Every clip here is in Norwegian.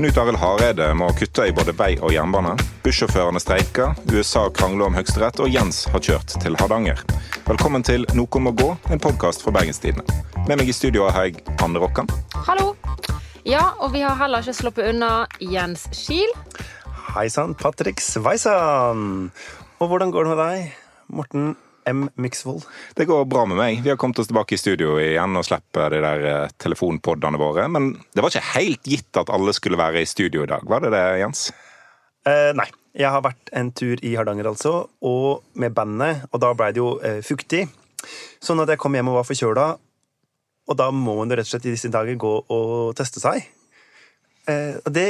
Knut Arild Hareide må kutte i både vei og jernbane. Bussjåførene streiker, USA krangler om Høyesterett, og Jens har kjørt til Hardanger. Velkommen til Noe må gå, en podkast fra Bergenstidene. Med meg i studio har jeg Anne Rokkan. Hallo. Ja, og vi har heller ikke sluppet unna Jens Kiel. Hei sann, Patrick Sveisan. Og hvordan går det med deg, Morten M. Myksvold? Det går bra med meg. Vi har kommet oss tilbake i studio igjen og slipper de der eh, telefonpoddene våre. Men det var ikke helt gitt at alle skulle være i studio i dag, var det det, Jens? Eh, nei. Jeg har vært en tur i Hardanger, altså, og med bandet. Og da blei det jo eh, fuktig. Sånn at jeg kom hjem og var forkjøla. Og da må jo rett og slett i disse dager gå og teste seg. Eh, og det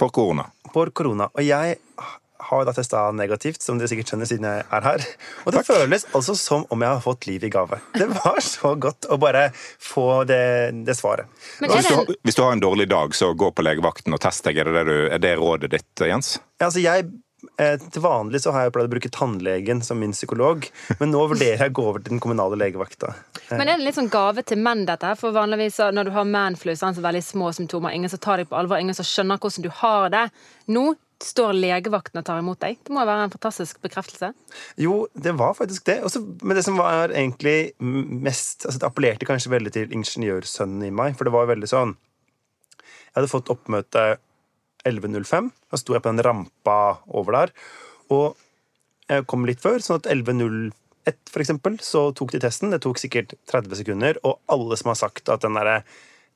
For korona. for korona. Og jeg har da testa negativt, som dere sikkert skjønner siden jeg er her. Og det føles altså som om jeg har fått liv i gave. Det var så godt å bare få det, det svaret. Men er Hvis du, har, hvis du har en dårlig dag, så gå på legevakten og test deg. Er det, det, du, er det rådet ditt, Jens? Ja, altså jeg, eh, til vanlig så har jeg pleid å bruke tannlegen som min psykolog, men nå vurderer jeg å gå over til den kommunale legevakta. men er det litt sånn gave til menn, dette? her? For vanligvis når du har manflu, så er det veldig små symptomer, ingen som tar deg på alvor, ingen som skjønner hvordan du har det. Nå står legevakten og tar imot deg. Det må være en fantastisk bekreftelse. Jo, det var faktisk det. Også, men det som var egentlig mest altså Det appellerte kanskje veldig til ingeniørsønnen i meg, for det var veldig sånn Jeg hadde fått oppmøte 11.05. Da sto jeg på den rampa over der. Og jeg kom litt før, sånn at 11.01 for eksempel, så tok de testen. Det tok sikkert 30 sekunder, og alle som har sagt at den derre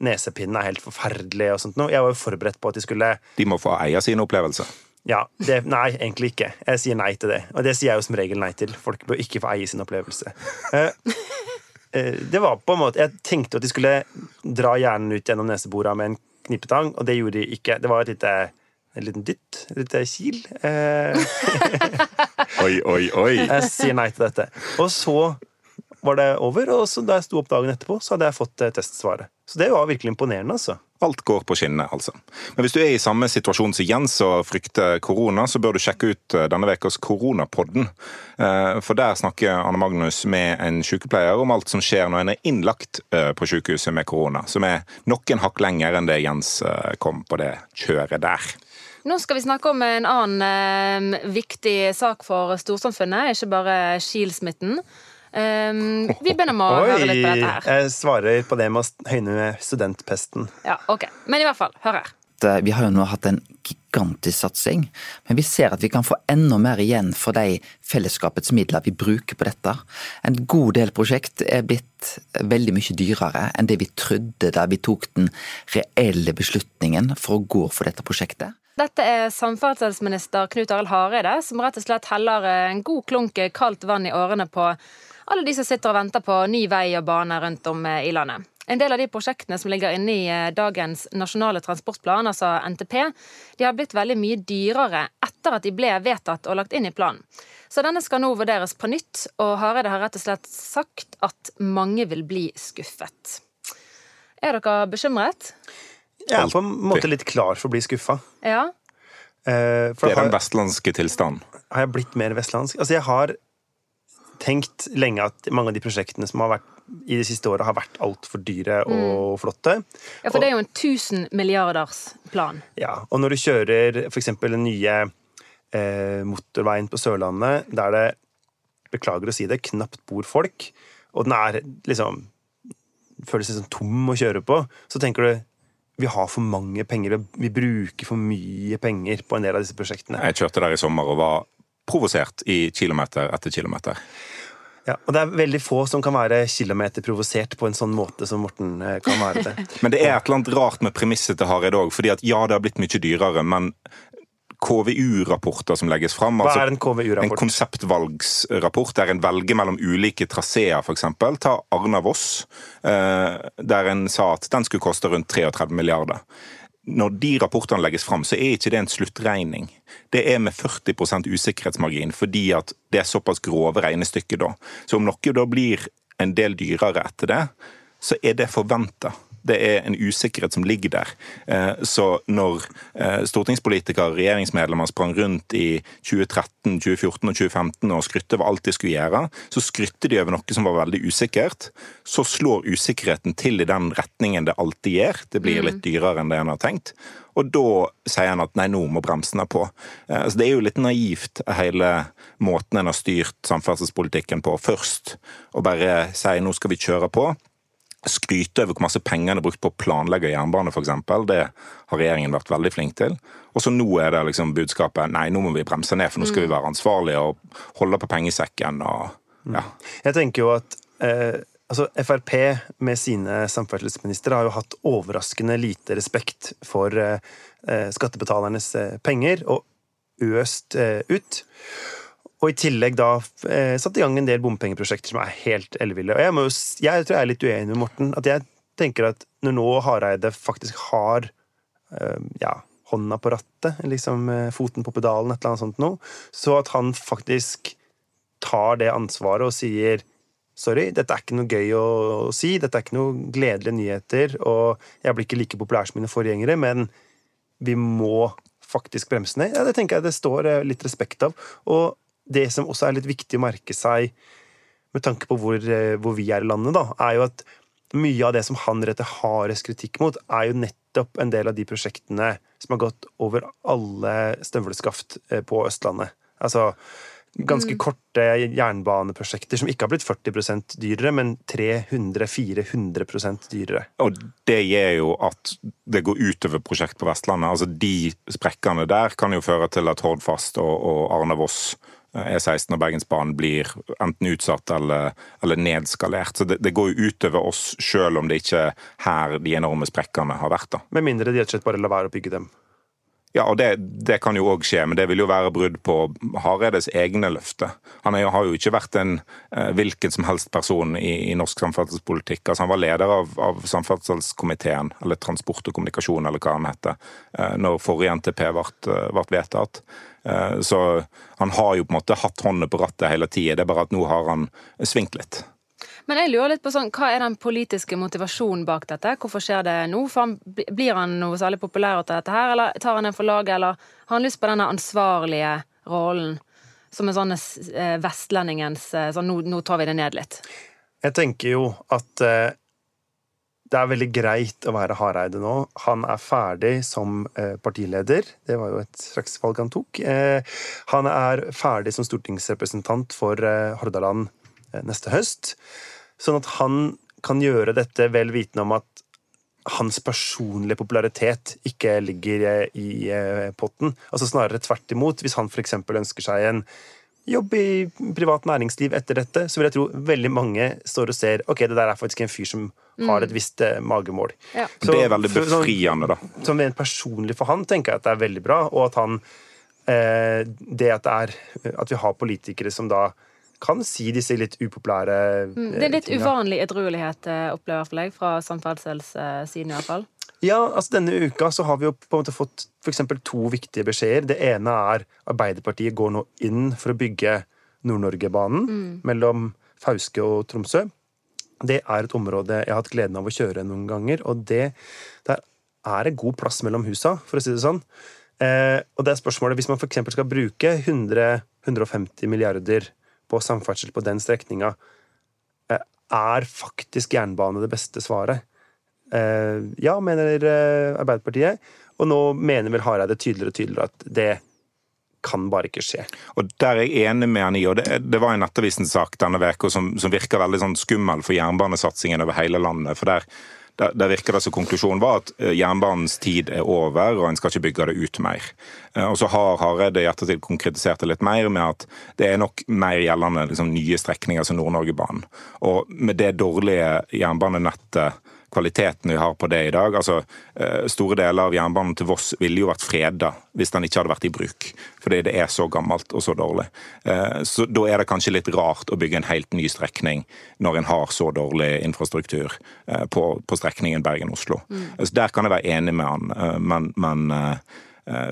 nesepinnen er helt forferdelig og sånt noe. Jeg var jo forberedt på at de skulle De må få eie sine opplevelser. ja, det, Nei, egentlig ikke. Jeg sier nei til det. Og det sier jeg jo som regel nei til. Folk bør ikke få eie sin opplevelse. Eh, eh, det var på en måte Jeg tenkte at de skulle dra hjernen ut gjennom nesebora med en knipetang, og det gjorde de ikke. Det var et lite en liten dytt. Et lite kil. Eh, Oi, oi, oi. jeg sier nei til dette. Og så var det over, og så da jeg sto opp dagen etterpå, så hadde jeg fått eh, testsvaret. Så det var virkelig imponerende, altså. Alt går på skinnene, altså. Men hvis du er i samme situasjon som Jens og frykter korona, så bør du sjekke ut eh, denne ukas Koronapodden. Eh, For der snakker Anne Magnus med en sykepleier om alt som skjer når en er innlagt på sykehuset med korona. Som er noen hakk lenger enn det Jens kom på det kjøret der. Nå skal vi snakke om en annen viktig sak for storsamfunnet, ikke bare Kiel-smitten. Eh, vi begynner med å høre litt på dette her. Jeg svarer på det med å høyne studentpesten. Ja, ok. Men i hvert fall, hør her. Vi har jo nå hatt en gigantisk satsing, men vi ser at vi kan få enda mer igjen for de fellesskapets midler vi bruker på dette. En god del prosjekt er blitt veldig mye dyrere enn det vi trodde da vi tok den reelle beslutningen for å gå for dette prosjektet. Dette er samferdselsminister Knut Arild Hareide, som rett og slett heller en god klunk kaldt vann i årene på alle de som sitter og venter på ny vei og bane rundt om eh, i landet. En del av de prosjektene som ligger inne i eh, dagens nasjonale transportplan, altså NTP, de har blitt veldig mye dyrere etter at de ble vedtatt og lagt inn i planen. Så denne skal nå vurderes på nytt, og Hareide har rett og slett sagt at mange vil bli skuffet. Er dere bekymret? Jeg er på en måte litt klar for å bli skuffa. Ja? Eh, For Det er den vestlandske tilstanden. har jeg blitt mer vestlandsk? Altså, jeg har tenkt lenge at mange av de prosjektene som har vært i de siste åra, har vært altfor dyre og flotte. ja, for det er jo en 1000 milliarders plan. Ja, og når du kjører f.eks. den nye eh, motorveien på Sørlandet, der det, beklager å si det, knapt bor folk, og den er liksom føles liksom tom å kjøre på, så tenker du vi har for mange penger, vi bruker for mye penger på en del av disse prosjektene. Jeg kjørte der i sommer og var provosert i kilometer etter kilometer. Ja, og det er veldig få som kan være kilometerprovosert på en sånn måte som Morten eh, kan være det. Men det er et eller annet rart med premisset til Hareid òg. fordi at ja, det har blitt mye dyrere, men KVU-rapporter som legges fram Hva altså er en KVU-rapport? En konseptvalgsrapport der en velger mellom ulike traseer, f.eks. Ta Arna-Voss, eh, der en sa at den skulle koste rundt 33 milliarder. Når de rapportene legges fram, så er ikke det en sluttregning. Det er med 40% usikkerhetsmargin, fordi at det er såpass grove regnestykker da. Så om noe da blir en del dyrere etter det, så er det forventa. Det er en usikkerhet som ligger der. Så når stortingspolitikere og regjeringsmedlemmer sprang rundt i 2013, 2014 og 2015 og skrytte over alt de skulle gjøre, så skrytte de over noe som var veldig usikkert. Så slår usikkerheten til i den retningen det alltid gjør. Det blir litt dyrere enn det en har tenkt. Og da sier en at nei, nå må bremsene på. Så Det er jo litt naivt, hele måten en har styrt samferdselspolitikken på først. å bare si nå skal vi kjøre på. Skryte over hvor masse penger en har brukt på å planlegge jernbane, f.eks. Det har regjeringen vært veldig flink til. Og så nå er det liksom budskapet nei, nå må vi bremse ned, for nå skal vi være ansvarlige og holde på pengesekken. og ja. Jeg tenker jo at eh, altså Frp med sine samferdselsministre har jo hatt overraskende lite respekt for eh, skattebetalernes eh, penger, og øst eh, ut. Og i tillegg da eh, satt i gang en del bompengeprosjekter som er helt elleville. Og jeg, må, jeg tror jeg er litt uenig med Morten. At jeg tenker at når nå Hareide faktisk har eh, ja, hånda på rattet, liksom eh, foten på pedalen, et eller annet sånt noe, så at han faktisk tar det ansvaret og sier Sorry, dette er ikke noe gøy å, å si, dette er ikke noe gledelige nyheter, og jeg blir ikke like populær som mine forgjengere, men vi må faktisk bremse ned. Ja, det tenker jeg det står eh, litt respekt av. Og det som også er litt viktig å merke seg med tanke på hvor, eh, hvor vi er i landet, da, er jo at mye av det som han retter hardest kritikk mot, er jo nettopp en del av de prosjektene som har gått over alle støvleskaft eh, på Østlandet. Altså ganske korte jernbaneprosjekter som ikke har blitt 40% dyrere, men 300-400% dyrere. Og det gjør jo at det går utover prosjekt på Vestlandet. Altså De sprekkene der kan jo føre til at Hordfast og, og Arna-Voss E16 og Bergensbanen blir enten utsatt eller, eller nedskalert. Så det, det, går jo utover oss, sjøl om det ikke er her de enorme sprekkene har vært. da. Med mindre de rett og slett bare lar være å bygge dem. Ja, og det, det kan jo òg skje, men det vil jo være brudd på Hareides egne løfter. Han er, har jo ikke vært en eh, hvilken som helst person i, i norsk samferdselspolitikk. Altså, han var leder av, av, samferdselskomiteen, eller transport og kommunikasjon, eller hva han heter, eh, når forrige NTP ble, ble vedtatt. Eh, så han har jo på en måte hatt hånda på rattet hele tida, det er bare at nå har han svingt litt. Men jeg lurer litt på sånn, hva er den politiske motivasjonen bak dette? Hvorfor skjer det nå? Han, blir han noe særlig populær til dette her, eller tar han en for laget, eller har han lyst på denne ansvarlige rollen? Som en sånn eh, vestlendingens eh, sånn nå, nå, tar vi det ned litt. Jeg tenker jo at eh, det er veldig greit å være Hareide nå. Han er ferdig som eh, partileder. Det var jo et slags valg han tok. Eh, han er ferdig som stortingsrepresentant for eh, Hordaland neste høst. Sånn at han kan gjøre dette vel vitende om at hans personlige popularitet ikke ligger i eh, potten. Altså Snarere tvert imot. Hvis han f.eks. ønsker seg en jobb i privat næringsliv etter dette, så vil jeg tro veldig mange står og ser ok, det der er faktisk en fyr som har et mm. visst eh, magemål. Ja. Så, det er veldig befriende, da. Som rent personlig for han tenker jeg at det er veldig bra, og at han eh, Det at, det er, at vi har politikere som da kan si disse litt upopulære mm, Det er litt tingene. uvanlig edruelighet, eh, opplever i hvert fall jeg, fra samferdselssiden i hvert fall. Ja, altså denne uka så har vi jo på en måte fått for to viktige beskjeder. Det ene er Arbeiderpartiet går nå inn for å bygge Nord-Norge-banen mm. mellom Fauske og Tromsø. Det er et område jeg har hatt gleden av å kjøre noen ganger, og det, der er det god plass mellom husa, for å si det sånn. Eh, og det er spørsmålet, Hvis man f.eks. skal bruke 100-150 milliarder på samferdsel på den strekninga, eh, er faktisk jernbane det beste svaret? Eh, ja, mener eh, Arbeiderpartiet. Og nå mener vel Hareide tydeligere og tydeligere at det kan bare ikke skje. Og Der er jeg enig med han i. og Det, det var en Nettavisen-sak denne uka som, som virker veldig sånn skummel for jernbanesatsingen over hele landet. for der der, der virker det som konklusjonen var at eh, jernbanens tid er over, og en skal ikke bygge det ut mer. Eh, og så har Hareide i ettertid konkretisert det litt mer med at det er nok mer gjeldende liksom, nye strekninger som Nord-Norgebanen. Og med det dårlige jernbanenettet kvaliteten vi har på det i dag. Altså, eh, Store deler av jernbanen til Voss ville jo vært freda hvis den ikke hadde vært i bruk. Fordi det er så gammelt og så dårlig. Eh, så Da er det kanskje litt rart å bygge en helt ny strekning når en har så dårlig infrastruktur eh, på, på strekningen Bergen-Oslo. Mm. Så Der kan jeg være enig med han, men, men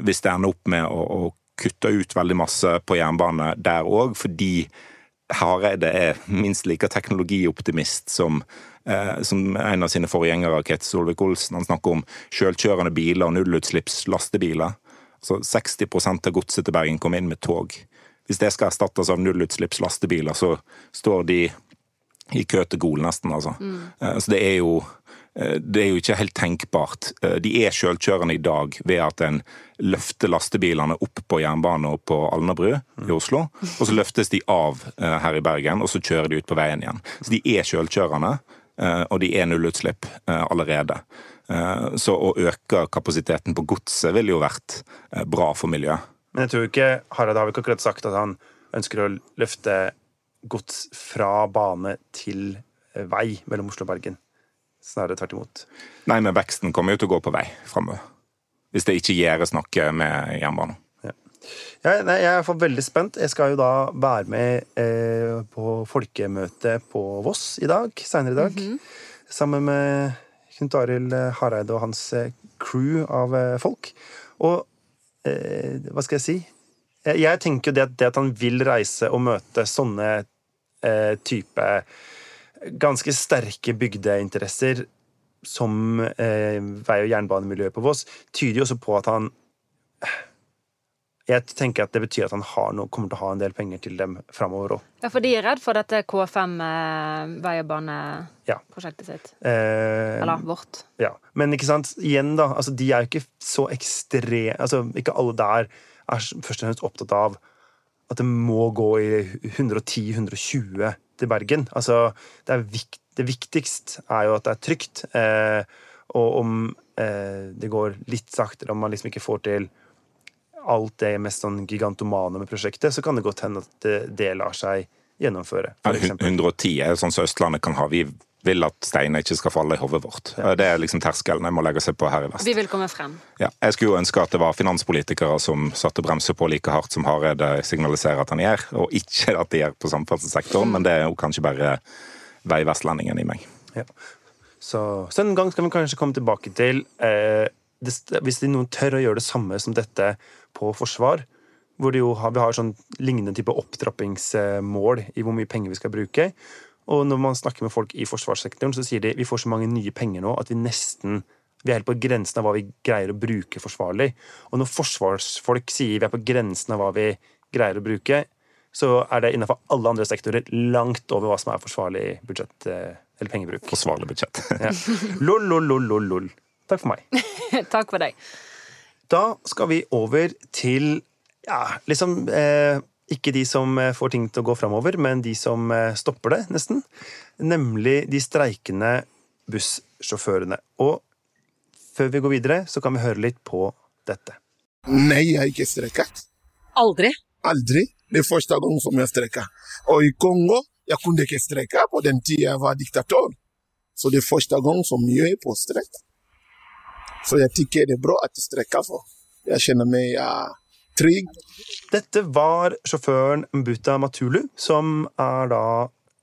hvis det ender opp med å, å kutte ut veldig masse på jernbane der òg, fordi Hareide er minst like teknologioptimist som, eh, som en av sine forgjengere, Ketil Solvik-Olsen. Han snakker om selvkjørende biler og nullutslipps lastebiler. Altså 60% av godset til Bergen kom inn med tog. Hvis det skal erstattes av nullutslipps lastebiler, så står de i kø til Gol, nesten, altså. Mm. Så det er jo Eh, det er jo ikke helt tenkbart. Eh, de er selvkjørende i dag ved at en løfter lastebilene opp på jernbanen og på Alnabru i Oslo. Og så løftes de av eh, her i Bergen, og så kjører de ut på veien igjen. Så de er selvkjørende, og de er nullutslipp allerede. Så å øke kapasiteten på godset ville jo vært bra for miljøet. Men jeg tror ikke Harald har ikke akkurat sagt at han ønsker å løfte gods fra bane til vei mellom Oslo og Bergen. Snarere tvert imot. Nei, men veksten kommer jo til å gå på vei framover. Hvis det ikke gjøres noe med jernbanen. Ja. Jeg, nei, jeg er iallfall veldig spent. Jeg skal jo da være med eh, på folkemøte på Voss i dag, seinere i dag. Mm -hmm. Sammen med Knut Arild Hareide og hans eh, crew av eh, folk. Og eh, hva skal jeg si? Jeg, jeg tenker jo det at, det at, han vil reise og møte sånne eh, type ganske sterke bygdeinteresser som eh, vei- og jernbanemiljøet på Voss, tyder jo også på at han jeg tenker at det betyr at han noe, kommer til å ha en del penger til dem framover òg. Ja, for de er redd for dette K5 eh, vei- og baneprosjektet ja. sitt? Eh, Eller vårt. Ja. Men ikke sant, igjen, da. Altså, de er jo ikke så ekstreme Altså, ikke alle der er først og fremst opptatt av at det må gå i 110-120 til Bergen. Altså, det, vikt, det viktigste er jo at det er trygt. Eh, og om eh, det går litt saktere, om man liksom ikke får til alt det mest sånn gigantomane med prosjektet, så kan det godt hende at det, det lar seg gjennomføre. Ja, 110 er sånn som Østlandet kan ha. Vi vil at steiner ikke skal falle i hodet vårt. Ja. Det er liksom terskelen jeg må legge seg på her i vest. Vi vil komme frem. Ja, jeg skulle jo ønske at det var finanspolitikere som satte bremser på like hardt som Hareide signaliserer at han gjør, og ikke at de gjør på samferdselssektoren, mm. men det er jo kanskje bare veivestlendingen i meg. Ja. Så, så en gang skal vi kanskje komme tilbake til eh, det, Hvis noen tør å gjøre det samme som dette på forsvar, hvor har, vi har sånn lignende type opptrappingsmål i hvor mye penger vi skal bruke, og når man snakker med folk i forsvarssektoren, så sier de vi får så mange nye penger nå at vi nesten vi er helt på grensen av hva vi greier å bruke forsvarlig. Og når forsvarsfolk sier vi er på grensen av hva vi greier å bruke, så er det innenfor alle andre sektorer langt over hva som er forsvarlig budsjett eh, eller pengebruk. Forsvarlig budsjett. ja. Lol, lol, lol, lol, lol. Takk for meg. Takk for deg. Da skal vi over til ja, liksom eh, ikke de som eh, får ting til å gå framover, men de som eh, stopper det, nesten. Nemlig de streikende bussjåførene. Og før vi går videre, så kan vi høre litt på dette. Nei, jeg har ikke streiket. Aldri? Aldri. Det er første gang som jeg streiker. Og i Kongo jeg kunne ikke streike på den tida jeg var diktator. Så det er første gang som jeg er på streik. Så jeg tykker det er bra at jeg streiker for. Jeg kjenner meg ja, trygg. Dette var sjåføren Mbuta Matulu, som er da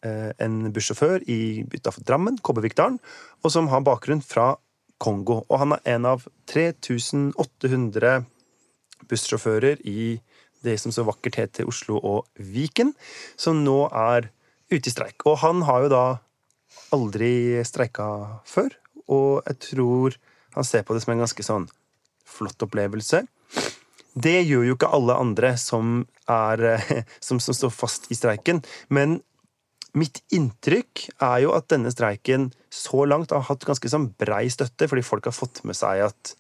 eh, en bussjåfør i utafor Drammen, Kobbervikdalen, og som har bakgrunn fra Kongo. Og han er en av 3800 bussjåfører i det som så vakkert heter Oslo og Viken, som nå er ute i streik. Og han har jo da aldri streika før, og jeg tror han ser på det som en ganske sånn flott opplevelse. Det gjør jo ikke alle andre som, er, som, som står fast i streiken. Men mitt inntrykk er jo at denne streiken så langt har hatt ganske sånn brei støtte, fordi folk har fått med seg at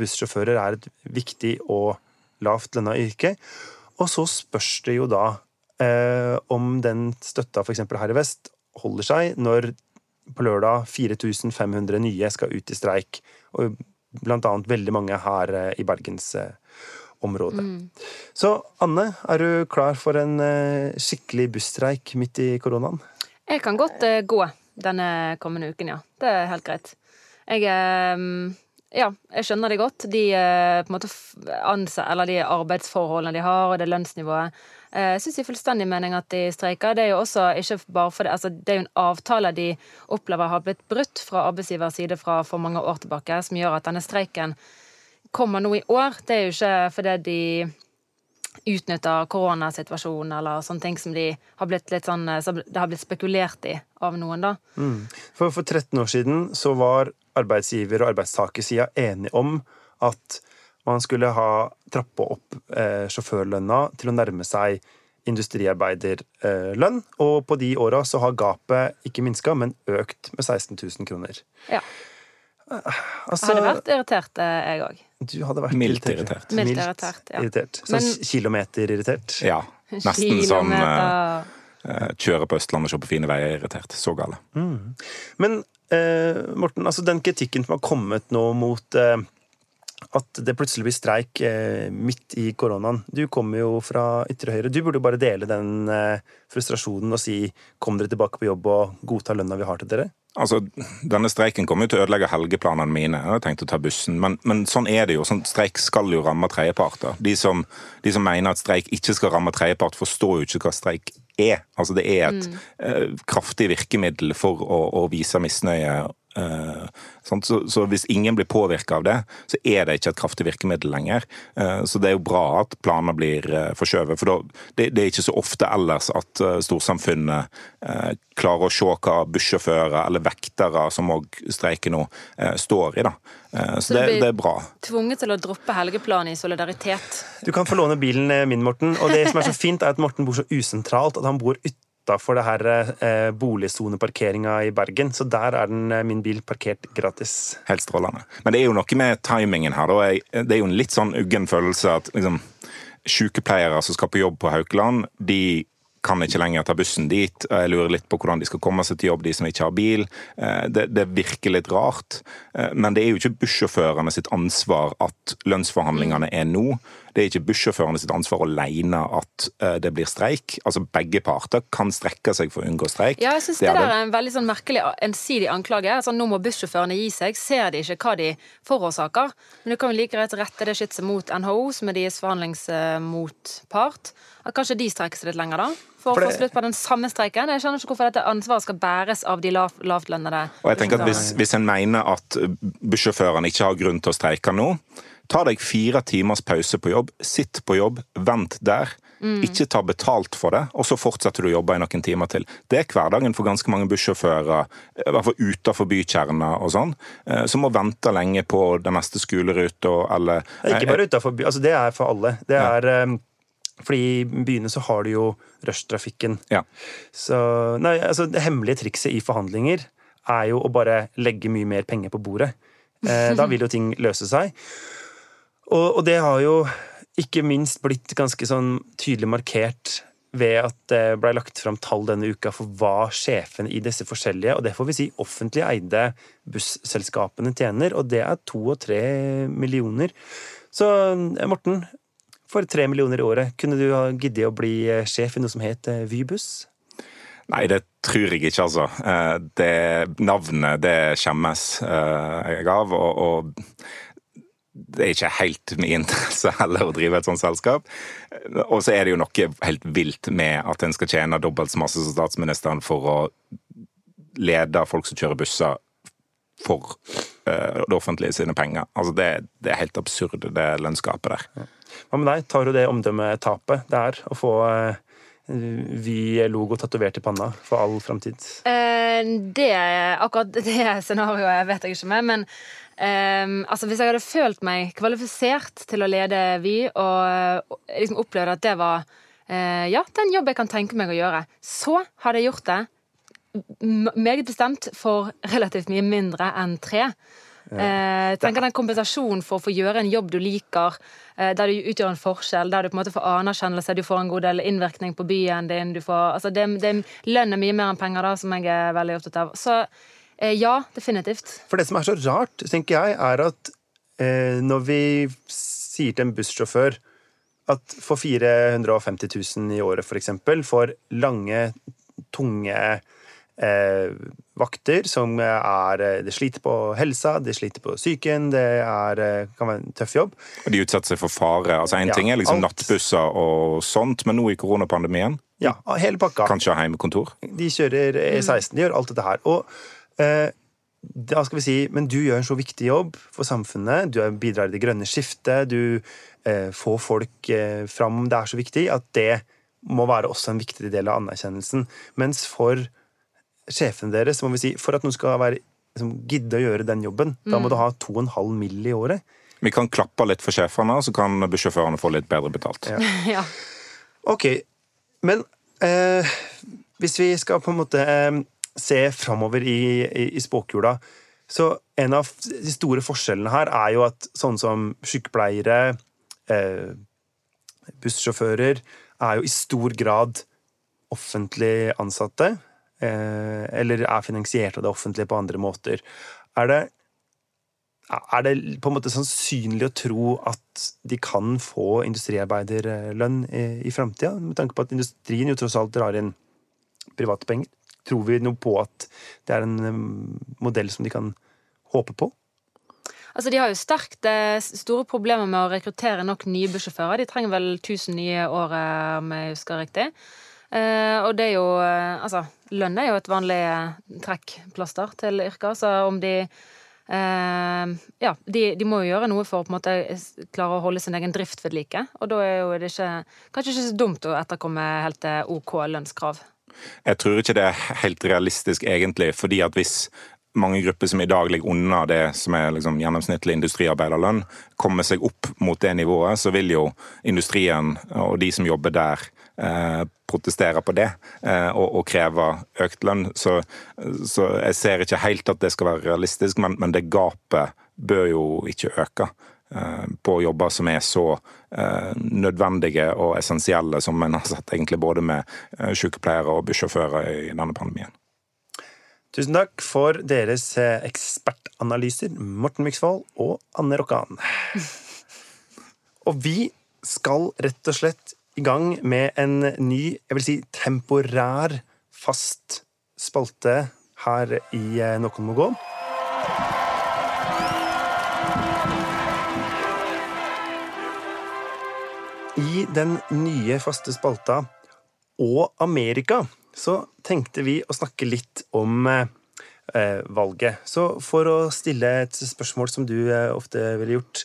bussjåfører er et viktig og lavt lønna yrke. Og så spørs det jo da eh, om den støtta f.eks. her i vest holder seg når på lørdag 4500 nye skal ut i streik, og blant annet veldig mange her eh, i Bergens eh, område. Mm. Så Anne, er du klar for en uh, skikkelig busstreik midt i koronaen? Jeg kan godt uh, gå denne kommende uken, ja. Det er helt greit. Jeg uh, ja, jeg skjønner det godt. De, på en måte, eller de arbeidsforholdene de har, og det lønnsnivået. Jeg syns i fullstendig mening at de streiker. Det er jo også ikke bare for det, altså, det er jo en avtale de opplever har blitt brutt fra arbeidsgivers side fra for mange år tilbake, som gjør at denne streiken kommer nå i år, det er jo ikke fordi de utnytter koronasituasjonen eller sånne ting som, de har blitt litt sånn, som det har blitt spekulert i av noen, da. For, for 13 år siden så var arbeidsgiver- og arbeidstakersida enige om at man skulle ha trappa opp eh, sjåførlønna til å nærme seg industriarbeiderlønn. Og på de åra så har gapet ikke minska, men økt med 16 000 kroner. Ja. Altså, Jeg hadde vært irritert, eh, jeg òg. Du hadde vært Mildt irritert. Mildt irritert, ja. irritert. Sånn Men- kilometerirritert. Ja. Nesten sånn uh, eh, kjøre på Østlandet og se på fine veier irritert. Så gale. Men uh, Morten, altså den kritikken som har kommet nå mot uh, at det plutselig blir streik eh, midt i koronaen. Du kommer jo fra ytre høyre. Du burde jo bare dele den eh, frustrasjonen og si 'kom dere tilbake på jobb og godta lønna vi har til dere'? Altså, Denne streiken kommer jo til å ødelegge helgeplanene mine. Jeg har tenkt å ta bussen, men, men sånn er det jo. Sånn, streik skal jo ramme tredjeparter. De som, de som mener at streik ikke skal ramme tredjepart, forstår jo ikke hva streik er. Altså, Det er et eh, kraftig virkemiddel for å, å vise misnøye. Eh, så, så hvis ingen blir påvirka av det, så er det ikke et kraftig virkemiddel lenger. Eh, så det er jo bra at planer blir uh, forskjøvet. For da, det, det er ikke så ofte ellers at storsamfunnet klarer å se hva bussjåfører eller vektere, som òg streiker nå, står i. da. Eh, så Så det det, er bra. tvunget til å droppe helgeplanen i solidaritet. Du kan få låne bilen min, Morten. Og det som er så fint, er at Morten bor så usentralt at han bor utafor det her eh, boligsoneparkeringa i Bergen. Så der er den, eh, min bil parkert gratis. Helt strålende. Men det er jo noe med timingen her. Da. Det er jo en litt sånn uggen følelse at liksom, sykepleiere som skal på jobb på Haukeland, de kan ikke lenger ta bussen dit. Jeg lurer litt på hvordan de skal komme seg til jobb, de som ikke har bil. Eh, Det, det virker litt rart. Eh, Men det er jo ikke bussjåførene sitt ansvar at lønnsforhandlingene er nå. Det er ikke bussjåførene sitt ansvar alene at eh, det blir streik. Altså Begge parter kan strekke seg for å unngå streik. Ja, jeg synes Det det, er der er en veldig sånn merkelig ensidig anklage. Altså, nå må bussjåførene gi seg. Ser de ikke hva de forårsaker? Men du kan jo like greit rette det skytset mot NHO, som er deres forhandlingsmotpart. At kanskje de strekker seg litt lenger, da? For, For å få slutt på den samme streiken. Jeg skjønner ikke hvorfor dette ansvaret skal bæres av de lav, lavtlønnede. Og jeg tenker at hvis, hvis en mener at bussjåførene ikke har grunn til å streike nå, ta deg fire timers pause på jobb, sitt på jobb, vent der. Ikke ta betalt for det, og så fortsetter du å jobbe i noen timer til. Det er hverdagen for ganske mange bussjåfører, i hvert fall utenfor bykjerner og sånn, eh, som må vente lenge på den neste skoleruta eller er Ikke bare utenfor by, altså det er for alle. Det er eh, fordi i byene så har du jo rushtrafikken. Ja. Så nei, altså det hemmelige trikset i forhandlinger er jo å bare legge mye mer penger på bordet. Eh, da vil jo ting løse seg. Og, og det har jo ikke minst blitt ganske sånn tydelig markert ved at det ble lagt fram tall denne uka for hva sjefen i disse forskjellige, og det får vi si offentlig eide busselskapene tjener, og det er to og tre millioner. Så eh, Morten, for tre millioner i året, kunne du ha giddet å bli eh, sjef i noe som het eh, Vybuss? Nei, det tror jeg ikke, altså. Eh, Det navnet, det skjemmes jeg av. Og, og det er ikke helt min interesse heller å drive et sånt selskap. Og så er det jo noe helt vilt med at en skal tjene dobbelt så masse som statsministeren for å lede folk som kjører busser for det offentlige sine penger. Altså det, det er helt absurd, det lønnsgapet der. Hva med deg? Tar du det omdømmetapet det er å få eh, Vy-logo tatovert i panna for all framtid? Eh, det, akkurat det scenarioet vet jeg ikke med, men um, altså hvis jeg hadde følt meg kvalifisert til å lede Vy, og, og liksom opplevd at det var uh, ja, den jobb jeg kan tenke meg å gjøre, så hadde jeg gjort det meget bestemt for relativt mye mindre enn tre. Eh, tenker den kompensasjonen for å få gjøre en jobb du liker, eh, der du utgjør en forskjell, der du på en måte får anerkjennelse, du får en god del innvirkning på byen din du får, altså det, det Lønn er mye mer enn penger, da, som jeg er veldig opptatt av. Så eh, ja, definitivt. For det som er så rart, tenker jeg, er at eh, når vi sier til en bussjåfør at for 450 000 i året, eksempel, for lange, tunge vakter som er eh, Det sliter på helsa, det sliter på psyken, det er, eh, kan være en tøff jobb. Og de utsetter seg for fare. Altså En Ja, ting er liksom alt. nattbusser og sånt, men nå i koronapandemien Ja, hele pakka. kanskje hjemmekontor. De kjører E16, de gjør alt dette her. Og eh, da skal vi si, Men du gjør en så viktig jobb for samfunnet. Du bidrar i det grønne skiftet. Du eh, får folk eh, fram. Det er så viktig at det må være også en viktig del av anerkjennelsen. Mens for sjefene deres, så må vi si, for at noen skal være, liksom, gidde å gjøre den jobben, da må du ha 2,5 mill. i året. Vi kan klappe litt for sjefene, så kan bussjåførene få litt bedre betalt. Ja. Ja. Ok, men eh, hvis vi skal på en måte eh, se framover i, i, i spåkula Så en av de store forskjellene her er jo at sånn som sykepleiere, eh, bussjåfører, er jo i stor grad offentlig ansatte. Eh, eller er finansiert av det offentlige på andre måter. Er det er det på en måte sannsynlig å tro at de kan få industriarbeiderlønn i, i framtida? Med tanke på at industrien jo tross alt drar inn private penger. Tror vi noe på at det er en um, modell som de kan håpe på? Altså, De har jo sterkt eh, store problemer med å rekruttere nok nye bussjåfører. De trenger vel 1000 nye i året, om jeg husker riktig. Eh, og det er jo eh, Altså, lønn er jo et vanlig eh, trekkplaster til yrker, så om de eh, Ja, de, de må jo gjøre noe for å på en måte klare å holde sin egen drift ved like. Og da er jo det ikke Kanskje ikke så dumt å etterkomme helt OK lønnskrav. Jeg tror ikke det er helt realistisk, egentlig, fordi at hvis mange grupper som i dag ligger unna det som er liksom gjennomsnittlig industriarbeiderlønn, kommer seg opp mot det nivået, så vil jo industrien og de som jobber der, eh, protestere på det eh, og, og krever økt lønn. Så, så jeg ser ikke helt at det skal være realistisk, men, men det gapet bør jo ikke øke eh, på jobber som er så eh, nødvendige og essensielle som en har sett egentlig både med sykepleiere og bussjåfører i denne pandemien. Tusen takk for deres ekspertanalyser, Morten Myksvold og Anne Rokkan. Og vi skal rett og slett i gang med en ny, jeg vil si temporær, fast spalte her i eh, Noen må gå. I den nye faste spalta og Amerika så tenkte vi å snakke litt om eh, eh, valget. Så for å stille et spørsmål som du eh, ofte ville gjort,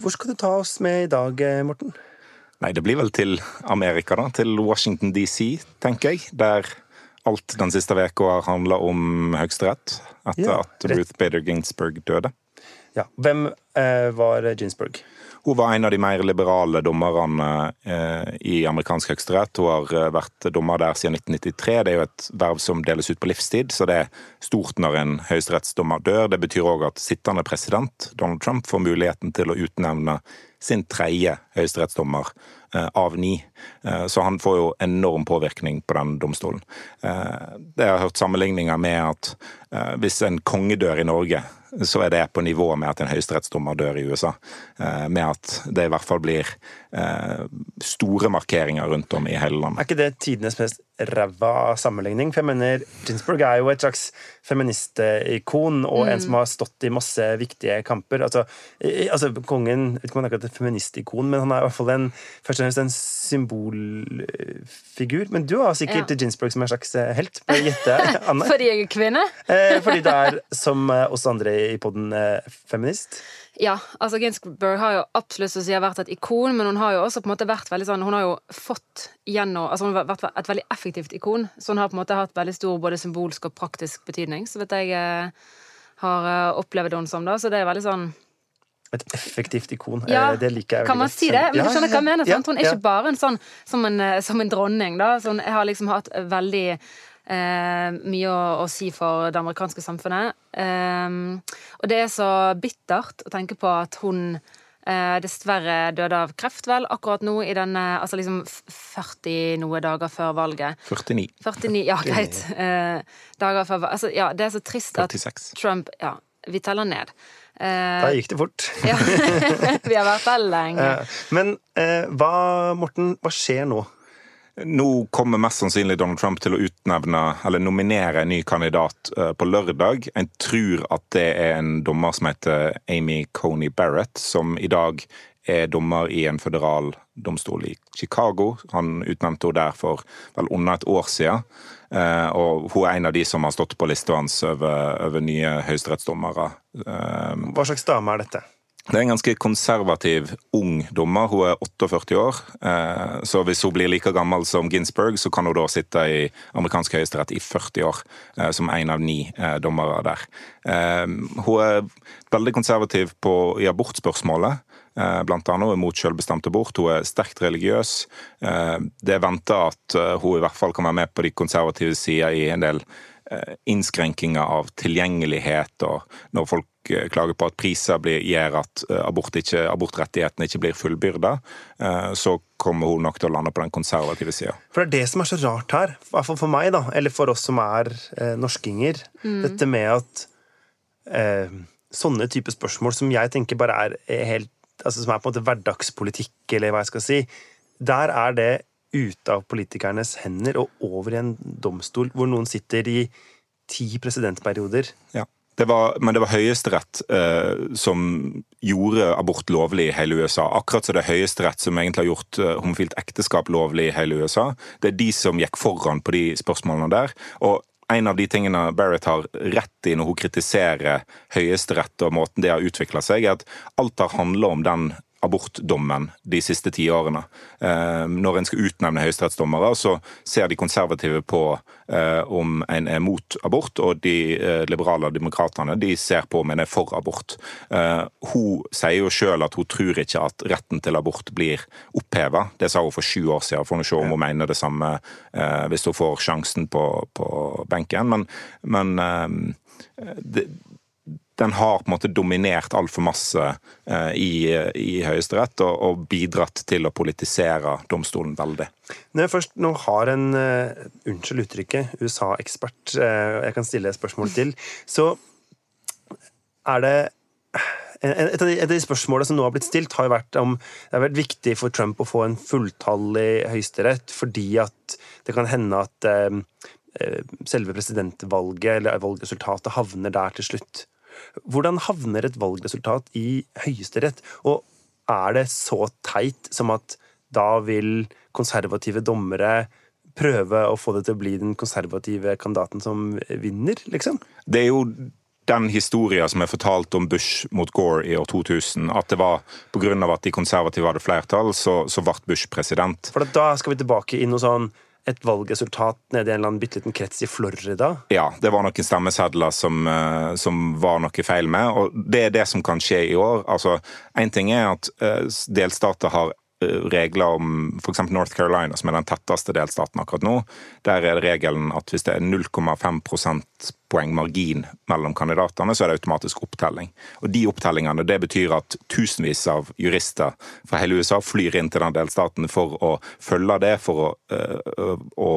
hvor skal du ta oss med i dag, eh, Morten? Nei, det blir vel til Amerika, da. Til Washington DC, tenker jeg. Der alt den siste uka har handla om Høyesterett. Etter Ja, at. Ruth Bader Ginsburg døde. Ja. Hvem var Ginsburg? Hun var en av de mer liberale dommerne eh, i amerikansk høyesterett. Hun har eh, vært dommer der siden 1993. Det er jo et verv som deles ut på livstid, så det er stort når en høyesterettsdommer dør. Det betyr òg at sittende president, Donald Trump, får muligheten til å utnevne sin tredje høyesterettsdommer eh, av ni. Eh, så han får jo enorm påvirkning på den domstolen. Eh, det har jeg hørt sammenligninger med at eh, hvis en konge dør i Norge, så er det på nivå med at en høyesterettsdommer dør i USA. Eh, Med at det i hvert fall blir eh, store markeringer rundt om i hele landet. Er ikke det tidenes mest ræva sammenligning? For jeg mener, Ginsburg er jo et slags feministikon, og en som har stått i masse viktige kamper. Altså, altså kongen vet ikke om han er akkurat et feministikon, men han er i hvert fall en, først og fremst en symbolfigur. Men du har sikkert Ja. Ginsburg som en slags eh, helt. Må jeg gjette, Anne? Fordi jeg er kvinne? Eh, fordi du er, som eh, oss andre i podden, eh, feminist. Ja, altså Ginsburg har jo absolutt så å si, vært et ikon, men hun har jo også på en måte vært veldig sånn Hun har jo fått gjennom Altså hun har vært et veldig effektivt ikon, så hun har på en måte hatt veldig stor både symbolsk og praktisk betydning. Så vet jeg eh, har eh, opplevd henne som, da. Så det er veldig sånn Et effektivt ikon. Ja, Eh, det liker jeg Kan man si det? Men Ja, du skjønner hva jeg mener? sant? Hun er ikke bare en sånn som en, som en dronning, da. Sånn, jeg har liksom hatt veldig eh, mye å, å si for det amerikanske samfunnet. Eh, og det er så bittert å tenke på at hun dessverre døde av kreft, vel, akkurat nå i denne Altså liksom 40 noe dager før valget. 49. 49, ja, greit. Eh, dager før valget. Altså, ja, det er så trist at Trump Ja, vi teller ned. Eh, Da gikk det fort. ja. vi har vært der lenge. Eh, Men eh, hva, Morten, hva skjer nå? Nå kommer mest sannsynlig Donald Trump til å utnevne, eller nominere en ny kandidat eh, på lørdag. En tror at det er en dommer som heter Amy Coney Barrett, som i dag er dommer i en føderal domstol i Chicago. Han utnevnte henne der for vel under et år siden. Eh, og hun er en av de som har stått på lista hans over, over nye høyesterettsdommere. Eh, Hva slags dame er dette? Det er en ganske konservativ, ung dommer. Hun er 48 år. Eh, så hvis hun blir like gammel som Ginsburg, så kan hun da sitte i amerikansk høyesterett i 40 år, eh, som en av ni eh, dommere der. Hun er veldig konservativ på, i abortspørsmålet. Blant annet mot selvbestemt abort. Hun er sterkt religiøs. Det er venta at hun i hvert fall kan være med på de konservative sider i en del innskrenkinger av tilgjengelighet, og når folk Eh, klager på at priser blir, gjør at eh, abort ikke, abortrettighetene ikke blir fullbyrda, eh, så kommer hun nok til å lande på den konservative sida. For det er det som er så rart her, i hvert fall for meg, da, eller for oss som er eh, norskinger. Mm. Dette med at eh, sånne type spørsmål som jeg tenker bare er helt altså Som er på en måte hverdagspolitikk, eller hva jeg skal si. Der er det ute av politikernes hender og over i en domstol hvor noen sitter i ti presidentperioder. Ja. Det var, men det var Høyesterett eh, som gjorde abort lovlig i hele USA. Akkurat som det er Høyesterett som egentlig har gjort eh, homofilt ekteskap lovlig i hele USA. Det er de som gikk foran på de spørsmålene der. Og en av de tingene Barrett har rett i når hun kritiserer Høyesterett og måten det har utvikla seg, er at alt har handla om den abortdommen de siste tiårene. årene. når en skal utnevne høyesterettsdommere, så ser de konservative på eh, om en er mot abort, og de eh, liberale demokratene de ser på om en er for abort. Hun sier jo sjøl at hun tror ikke at retten til abort blir oppheva. Det sa hun for sju år siden. Får nå se om hun mener det samme hvis hun får sjansen på, på benken. Men, men det, den har på en måte dominert altfor masse eh, i, i Høyesterett og, og, bidratt til å politisere domstolen veldig. Når jeg først nå har en uh, unnskyld uttrykket, USA-ekspert uh, jeg kan stille et spørsmål til, så er det et av, de, et av de spørsmålene som nå har blitt stilt, har jo vært om det har vært viktig for Trump å få en fulltallig høyesterett fordi at det kan hende at uh, selve presidentvalget eller valgresultatet havner der til slutt. Hvordan havner et valgresultat i Høyesterett? Og er det så teit som at da vil konservative dommere prøve å få det til å bli den konservative kandidaten som vinner, liksom? Det er jo den historien som er fortalt om Bush mot Gore i år 2000, at det var pga. at de konservative hadde flertall, så, så ble Bush president. For da skal vi tilbake i noe sånn et valgresultat nede i en eller annen bitte liten krets i Florida? Ja, det var noen stemmesedler som, eh, som, var noe feil med, og det er det som kan skje i år. Altså, Én ting er at eh, delstater har regler om f.eks. North Carolina, som er den tetteste delstaten akkurat nå. Der er regelen at hvis det er 0,5 prosentpoeng margin mellom kandidatene, så er det automatisk opptelling. Og De opptellingene det betyr at tusenvis av jurister fra hele USA flyr inn til den delstaten for å følge det, for å, øh, å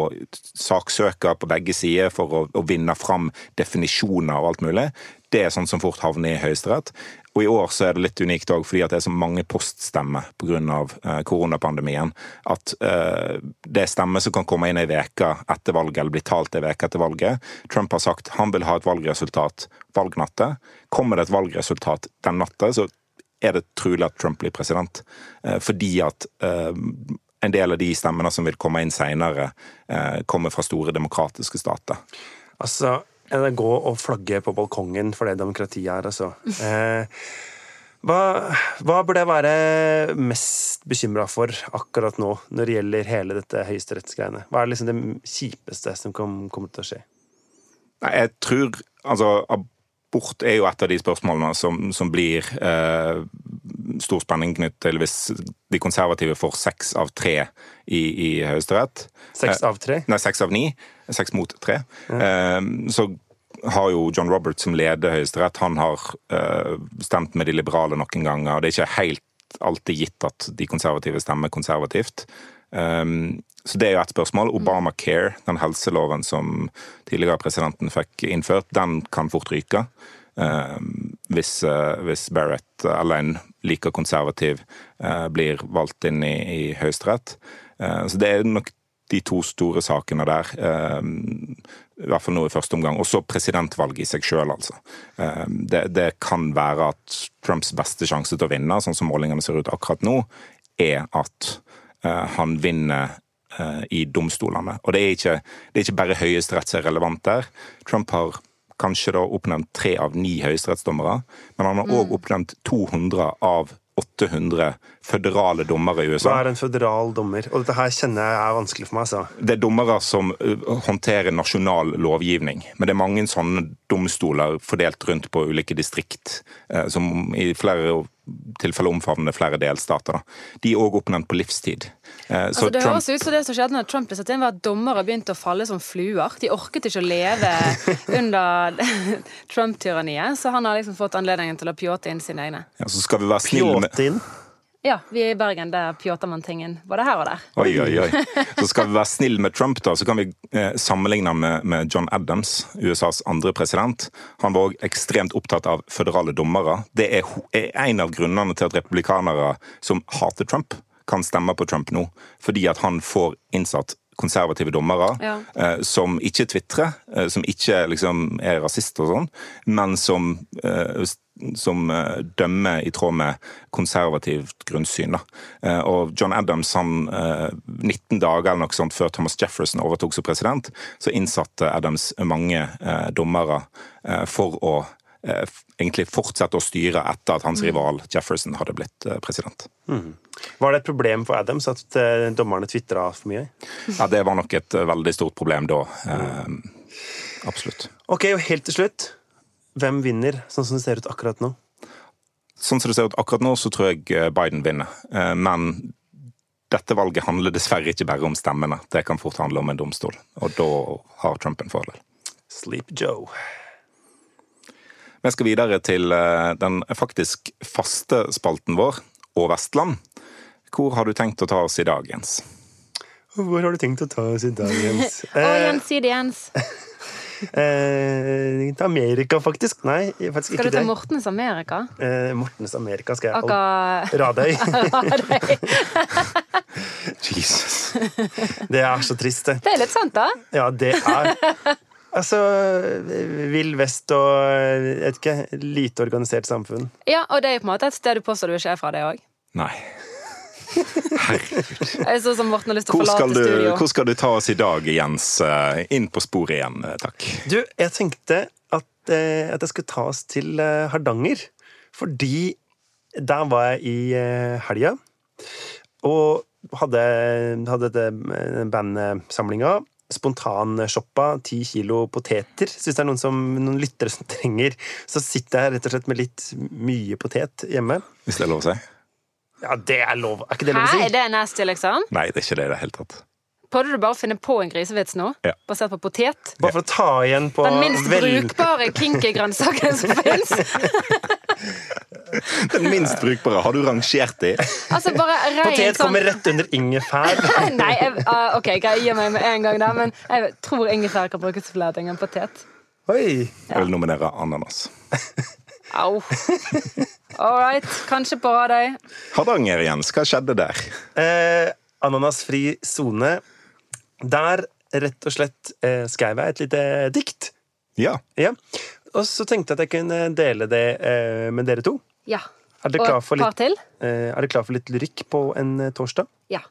saksøke på begge sider, for å, å vinne fram definisjoner og alt mulig. Det er sånn som fort havner i Høyesterett. Og i år så er det litt unikt òg fordi det er så mange poststemmer pga. Eh, koronapandemien. At eh, det er stemmer som kan komme inn ei uke etter valget, eller bli talt ei uke etter valget. Trump har sagt han vil ha et valgresultat valgnatta. Kommer det et valgresultat den natta, så er det trolig at Trump blir president. Eh, fordi at eh, en del av de stemmene som vil komme inn seinere, kommer fra store demokratiske stater. Altså, Gå og flagge på balkongen for det demokratiet er, altså. Eh, hva, hva, burde jeg være mest bekymra for akkurat nå, når det gjelder hele dette høyesterettsgreiene? Hva er liksom det kjipeste som kommer til å skje? Nei, jeg tror Altså, abort er jo et av de spørsmålene som, som blir eh, stor spenning knyttet til hvis de konservative får seks av tre i, i Høyesterett. Seks av tre? Eh, nei, seks av ni. Seks mot tre. Ja. Eh, så har jo John Roberts som leder Høyesterett, han har eh, stemt med de liberale noen ganger. Det er ikke helt alltid gitt at de konservative stemmer konservativt. Um, så det er jo ett spørsmål. Obamacare, den helseloven som tidligere presidenten fikk innført, den kan fort ryke. Um, hvis, uh, hvis, Barrett eller en like konservativ uh, blir valgt inn i, i Høyesterett. Uh, så det er nok de to store sakene der. I hvert fall nå i første omgang. Også presidentvalget i seg sjøl, altså. Det, det, kan være at Trumps beste sjanse til å vinne, sånn som målingene ser ut akkurat nå, er at han vinner i domstolene. Og det er ikke, det er ikke bare Høyesterett som er relevant der. Trump har kanskje da oppnevnt tre av ni høyesterettsdommere, men han har òg mm. oppnevnt 200 av 800 føderale dommere i USA. Hva er en føderal dommer? Og dette her kjenner jeg er vanskelig for meg. Så. Det er dommere som håndterer nasjonal lovgivning. Men det er mange sånne domstoler fordelt rundt på ulike distrikt, som i flere tilfeller omfavner flere delstater. Da. De er òg oppnevnt på livstid. Altså, det Trump... høres ut som det som skjedde når Trump ble satt inn, var at dommere begynte å falle som fluer. De orket ikke å leve under Trump-tyranniet, så han har liksom fått anledningen til å pjåte inn sine egne. Ja, så skal vi være snille med... Ja, vi er i Bergen. Der pjåter man ting inn både her og der. Oi, oi, oi. Så skal vi være snille med Trump, da, så kan vi eh, sammenligne med, med, John Adams, USAs andre president. Han var òg ekstremt opptatt av føderale dommere. Det er, er en av grunnene til at republikanere som hater Trump, kan stemme på Trump nå, fordi at han får innsatt konservative dommere ja. eh, som ikke tvitrer, eh, som ikke liksom, er rasister og sånn, men som, eh, som eh, dømmer i tråd med konservativt grunnsyn. Eh, og John Adams, han 19 eh, dager eller noe sånt før Thomas Jefferson overtok som president, så innsatte Adams mange dommere for å egentlig fortsette å styre etter at hans mm. rival Jefferson hadde blitt president. Mm. Var det et problem for Adams at uh, dommerne tvitra for mye? Ja, det var nok et veldig stort problem da. Uh, absolutt. Ok, og helt til slutt. Hvem vinner, sånn som det ser ut akkurat nå? Sånn som det ser ut akkurat nå, så tror jeg Biden vinner. Men dette valget handler dessverre ikke bare om stemmene. Det kan fort handle om en domstol, og da har Trump en fordel. Sleep Joe. Vi skal videre til den faktisk faste spalten vår, og Vestland. Hvor har du tenkt å ta oss i dag, Jens? Hvor har du tenkt å ta oss i dag, Jens? Å, eh, Jens, si det, Jens. Eh, til Amerika, faktisk. Nei, faktisk skal ikke det. Skal du til Mortens Amerika? Eh, Mortens Amerika skal jeg. Aka... Radøy. Jesus. Det er så trist, det. Det er litt sant, da. Ja, det er. Altså Vill Vest og et ikke, lite organisert samfunn. Ja, og det er på en måte et sted du påstår du er fra, det òg. Nei. Herregud. Sånn som Morten har lyst til å forlate du. Hvor skal du ta oss i dag, Jens? Eh, inn på sporet igjen, eh, takk. Du, jeg tenkte at, eh, at jeg skulle ta oss til Hardanger. Fordi der var jeg i helga. Og hadde, hadde bandsamlinga spontanshoppa ti kilo poteter. hvis det er noen, som, noen lyttere som trenger. Så sitter jeg rett og slett med litt mye potet hjemme. Hvis det er lov å si? Ja, det er lov. Er ikke det lov å si? Hæ, er det nasty, liksom? Nei, det er ikke det i det hele tatt. Prøvde du bare å finne på en grisevits nå? Ja. Basert på potet? Bare for å ta igjen på Den minst vel... brukbare kinky-grønnsaken som fins! Den minst brukbare. Har du rangert de? Altså, Potet sånn... kommer rett under ingefær. Nei, jeg, uh, OK, jeg gir meg med en gang, da, men jeg tror ingefær kan brukes til flere ting enn potet. Oi. Jeg vil nominere ananas. Au. All right, kanskje på Radøy. Hardanger, Jens. Hva skjedde der? Eh, ananasfri sone. Der rett og slett eh, skrev jeg et lite dikt. Ja. ja. Og så tenkte jeg at jeg kunne dele det eh, med dere to. Ja. Er dere, et par til? Eh, er dere klar for litt lyrikk på en eh, torsdag? Ja.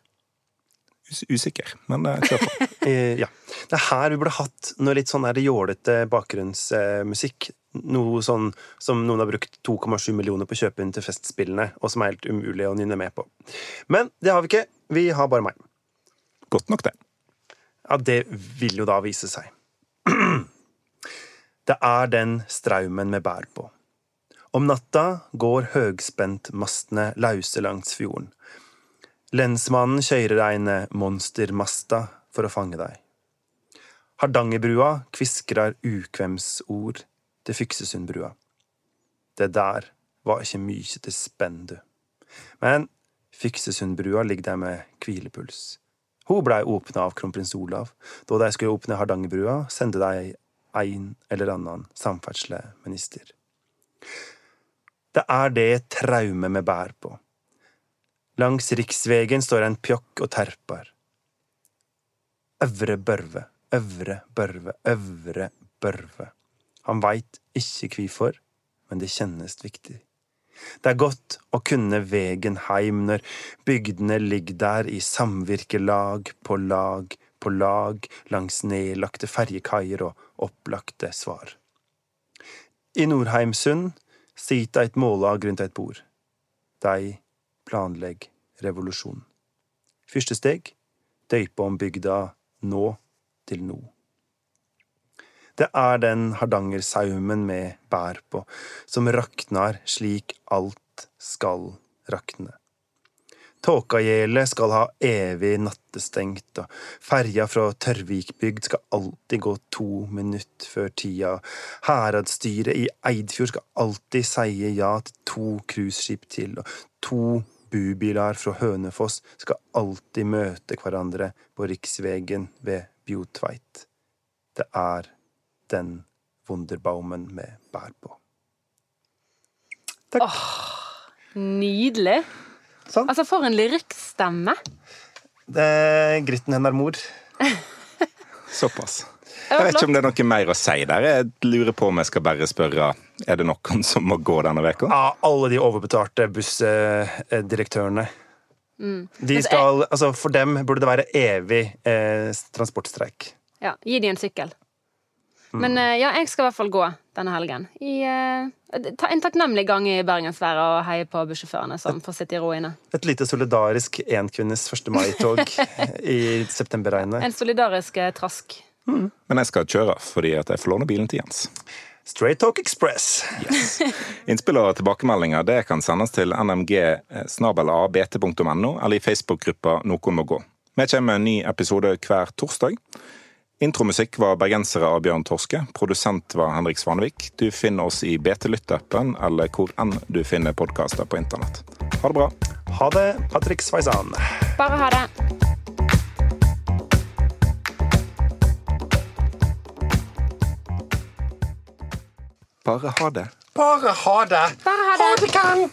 Usikker, men eh, kjør på. ja. Det er her vi burde hatt noe litt sånn jålete bakgrunnsmusikk. Noe sånn som noen har brukt 2,7 millioner på å kjøpe inn til Festspillene, og som er helt umulig å nynne med på. Men det har vi ikke. Vi har bare meg. Godt nok, det. Ja, det vil jo da vise seg. Det er den straumen vi bærer på. Om natta går høgspentmastene lause langs fjorden. Lensmannen kjører eine monstermasta for å fange deg. Hardangerbrua kviskrar ukvemsord til Fyksesundbrua. Det der var ikke mykje til spenn, du. Men Fyksesundbrua ligger der med hvilepuls. Hun blei åpna av kronprins Olav. Da de skulle åpne Hardangerbrua, sendte de en eller annen samferdsleminister. Det er det traumet vi bærer på. Langs riksvegen står en pjokk og terper. Øvre Børve, Øvre Børve, Øvre Børve. Han veit ikke kvifor, men det kjennes viktig. Det er godt å kunne vegen heim når bygdene ligger der i samvirkelag på lag på lag langs nedlagte ferjekaier og opplagte svar. I Nordheimsund sitter eit mållag rundt eit bord. De planlegg revolusjon. Første steg døype om bygda nå til nå. Det er den hardangersaumen med bær på, som raknar slik alt skal rakne. Tåkagjelet skal ha evig nattestengt, og ferja fra Tørvikbygd skal alltid gå to minutter før tida. Heradsstyret i Eidfjord skal alltid seie ja til to cruiseskip til, og to bubiler fra Hønefoss skal alltid møte hverandre på riksvegen ved Bjotveit. Det er den Wunderbaumen vi bærer på. Takk. Nydelig. Sånn. Altså, for en lyrikkstemme. Det er Gritten hennes mor. Såpass. Jeg vet ikke om det er noe mer å si der. Jeg lurer på om jeg skal bare spørre Er det noen som må gå denne uka. Ja, alle de overbetalte bussdirektørene. Mm. De skal, altså For dem burde det være evig eh, transportstreik. Ja, gi de en sykkel. Men eh, ja, jeg skal i hvert fall gå denne helgen. I, uh, en takknemlig gang i bergensværet og heie på bussjåførene som får sitte i ro inne. Et lite solidarisk enkvinnes 1. mai-tog i septemberregnet. En solidarisk eh, trask. Men jeg skal kjøre fordi at jeg får låne bilen til Jens. Straight Talk Express. Yes. Innspill og tilbakemeldinger det kan sendes til nmg.snabelat.no eller i Facebook-gruppa Noen må gå. Vi kommer med en ny episode hver torsdag. Intromusikk var bergensere av Bjørn Torske. Produsent var Henrik Svanevik. Du finner oss i BT Lytt-appen eller hvor enn du finner podkaster på internett. Ha det bra. Ha det, Patrick Sveizan. Bare ha det. Bare ha det. Bare ha det! Bare ha det. det kan!